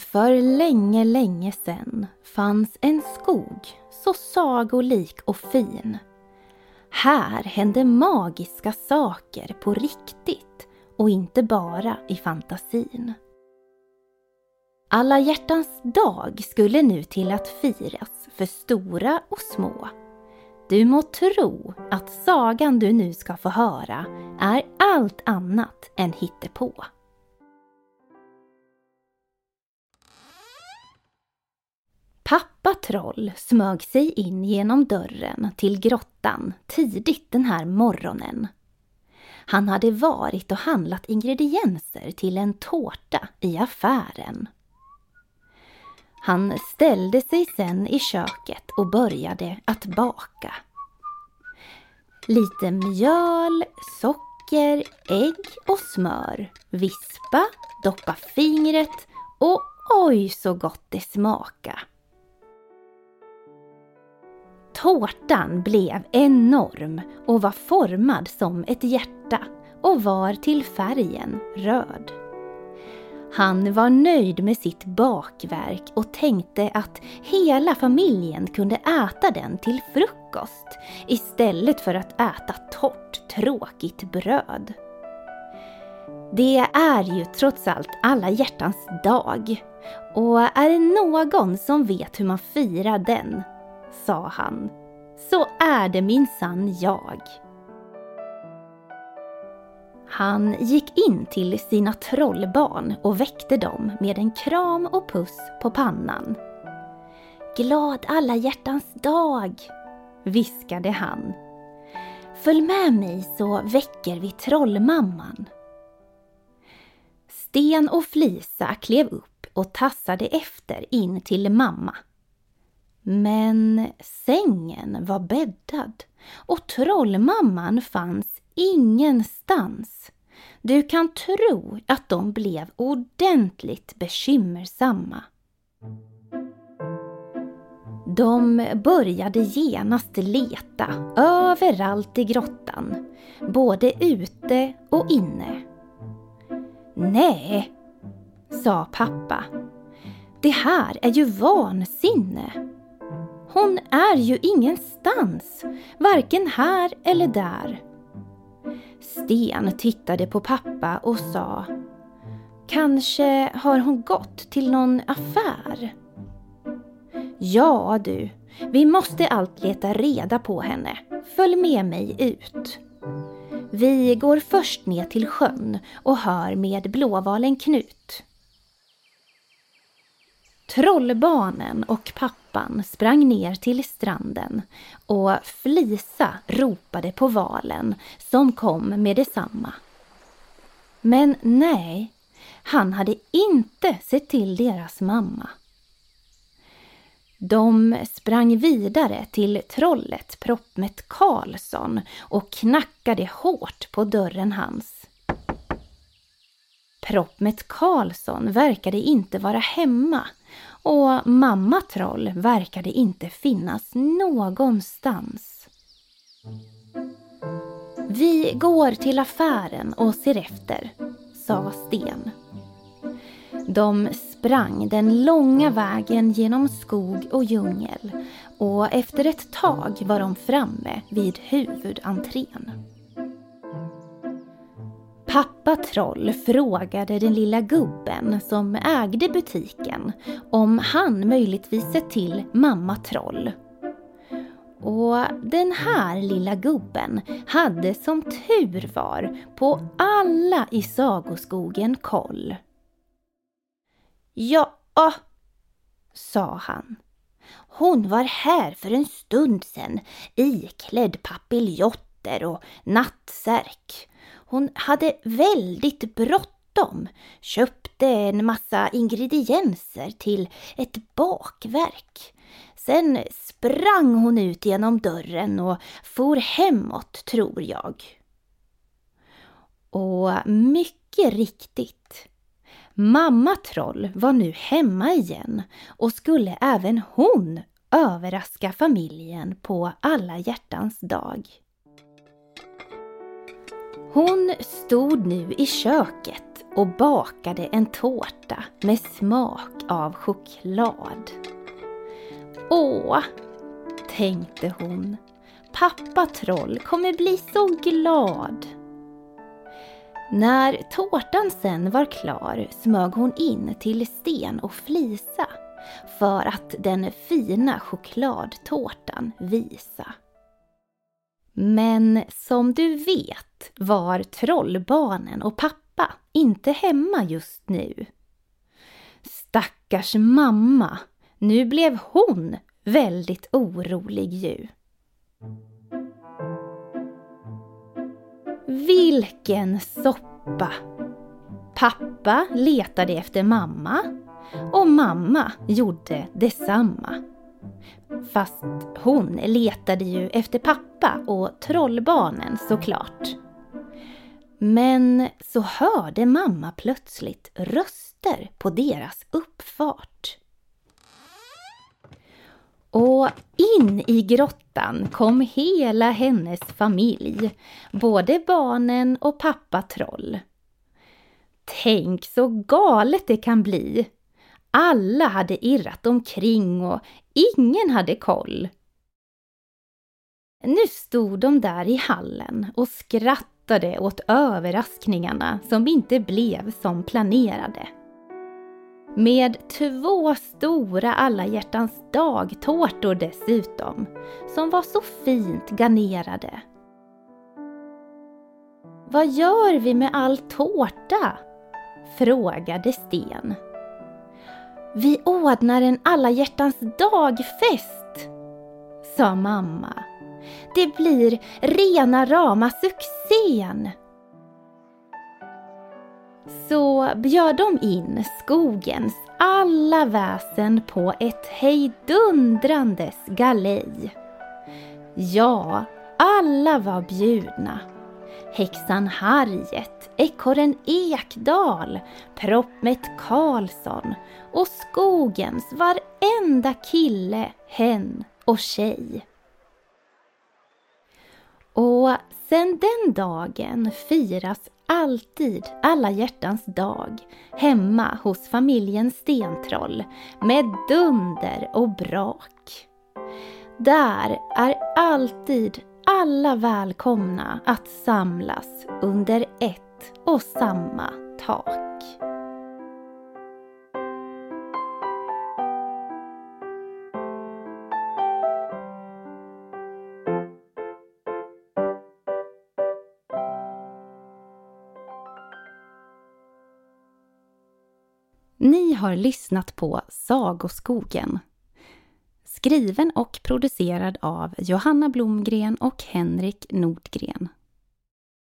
För länge, länge sedan fanns en skog så sagolik och fin. Här hände magiska saker på riktigt och inte bara i fantasin. Alla hjärtans dag skulle nu till att firas för stora och små. Du må tro att sagan du nu ska få höra är allt annat än hittepå. Pappa Troll smög sig in genom dörren till grottan tidigt den här morgonen. Han hade varit och handlat ingredienser till en tårta i affären. Han ställde sig sen i köket och började att baka. Lite mjöl, socker, ägg och smör. Vispa, doppa fingret och oj så gott det smaka. Tårtan blev enorm och var formad som ett hjärta och var till färgen röd. Han var nöjd med sitt bakverk och tänkte att hela familjen kunde äta den till frukost istället för att äta torrt, tråkigt bröd. Det är ju trots allt alla hjärtans dag och är det någon som vet hur man firar den, sa han, så är det minsann jag. Han gick in till sina trollbarn och väckte dem med en kram och puss på pannan. Glad alla hjärtans dag, viskade han. Följ med mig så väcker vi trollmamman. Sten och Flisa klev upp och tassade efter in till mamma. Men sängen var bäddad och trollmamman fanns ingenstans. Du kan tro att de blev ordentligt bekymmersamma. De började genast leta överallt i grottan, både ute och inne. Nej, sa pappa. Det här är ju vansinne. Hon är ju ingenstans, varken här eller där. Sten tittade på pappa och sa Kanske har hon gått till någon affär? Ja du, vi måste allt leta reda på henne. Följ med mig ut. Vi går först ner till sjön och hör med blåvalen Knut. Trollbarnen och pappan sprang ner till stranden och Flisa ropade på valen som kom med detsamma. Men nej, han hade inte sett till deras mamma. De sprang vidare till trollet Proppmätt Karlsson och knackade hårt på dörren hans. Proppmätt Karlsson verkade inte vara hemma och mamma Troll verkade inte finnas någonstans. Vi går till affären och ser efter, sa Sten. De sprang den långa vägen genom skog och djungel och efter ett tag var de framme vid huvudentrén. Pappa Troll frågade den lilla gubben som ägde butiken om han möjligtvis sett till mamma Troll. Och den här lilla gubben hade som tur var på alla i sagoskogen koll. Ja, sa han. Hon var här för en stund sedan iklädd papiljotter och nattsärk. Hon hade väldigt bråttom, köpte en massa ingredienser till ett bakverk. Sen sprang hon ut genom dörren och for hemåt, tror jag. Och mycket riktigt. Mamma Troll var nu hemma igen och skulle även hon överraska familjen på alla hjärtans dag. Hon stod nu i köket och bakade en tårta med smak av choklad. Åh, tänkte hon, pappa Troll kommer bli så glad. När tårtan sen var klar smög hon in till Sten och Flisa för att den fina chokladtårtan visa. Men som du vet var trollbarnen och pappa inte hemma just nu. Stackars mamma, nu blev hon väldigt orolig ju. Vilken soppa! Pappa letade efter mamma och mamma gjorde detsamma. Fast hon letade ju efter pappa och trollbarnen såklart. Men så hörde mamma plötsligt röster på deras uppfart. Och in i grottan kom hela hennes familj, både barnen och pappa Troll. Tänk så galet det kan bli! Alla hade irrat omkring och ingen hade koll. Nu stod de där i hallen och skrattade åt överraskningarna som inte blev som planerade. Med två stora alla hjärtans dag-tårtor dessutom, som var så fint garnerade. Vad gör vi med all tårta? frågade Sten. Vi ordnar en alla hjärtans dagfest, sa mamma. Det blir rena rama succén! Så bjöd de in skogens alla väsen på ett hejdundrandes galej. Ja, alla var bjudna. Häxan Harriet, ekorren Ekdal, Proppmätt Karlsson och skogens varenda kille, hen och tjej. Och sen den dagen firas alltid alla hjärtans dag hemma hos familjen Stentroll med dunder och brak. Där är alltid alla välkomna att samlas under ett och samma tak. Ni har lyssnat på Sagoskogen Skriven och producerad av Johanna Blomgren och Henrik Nordgren.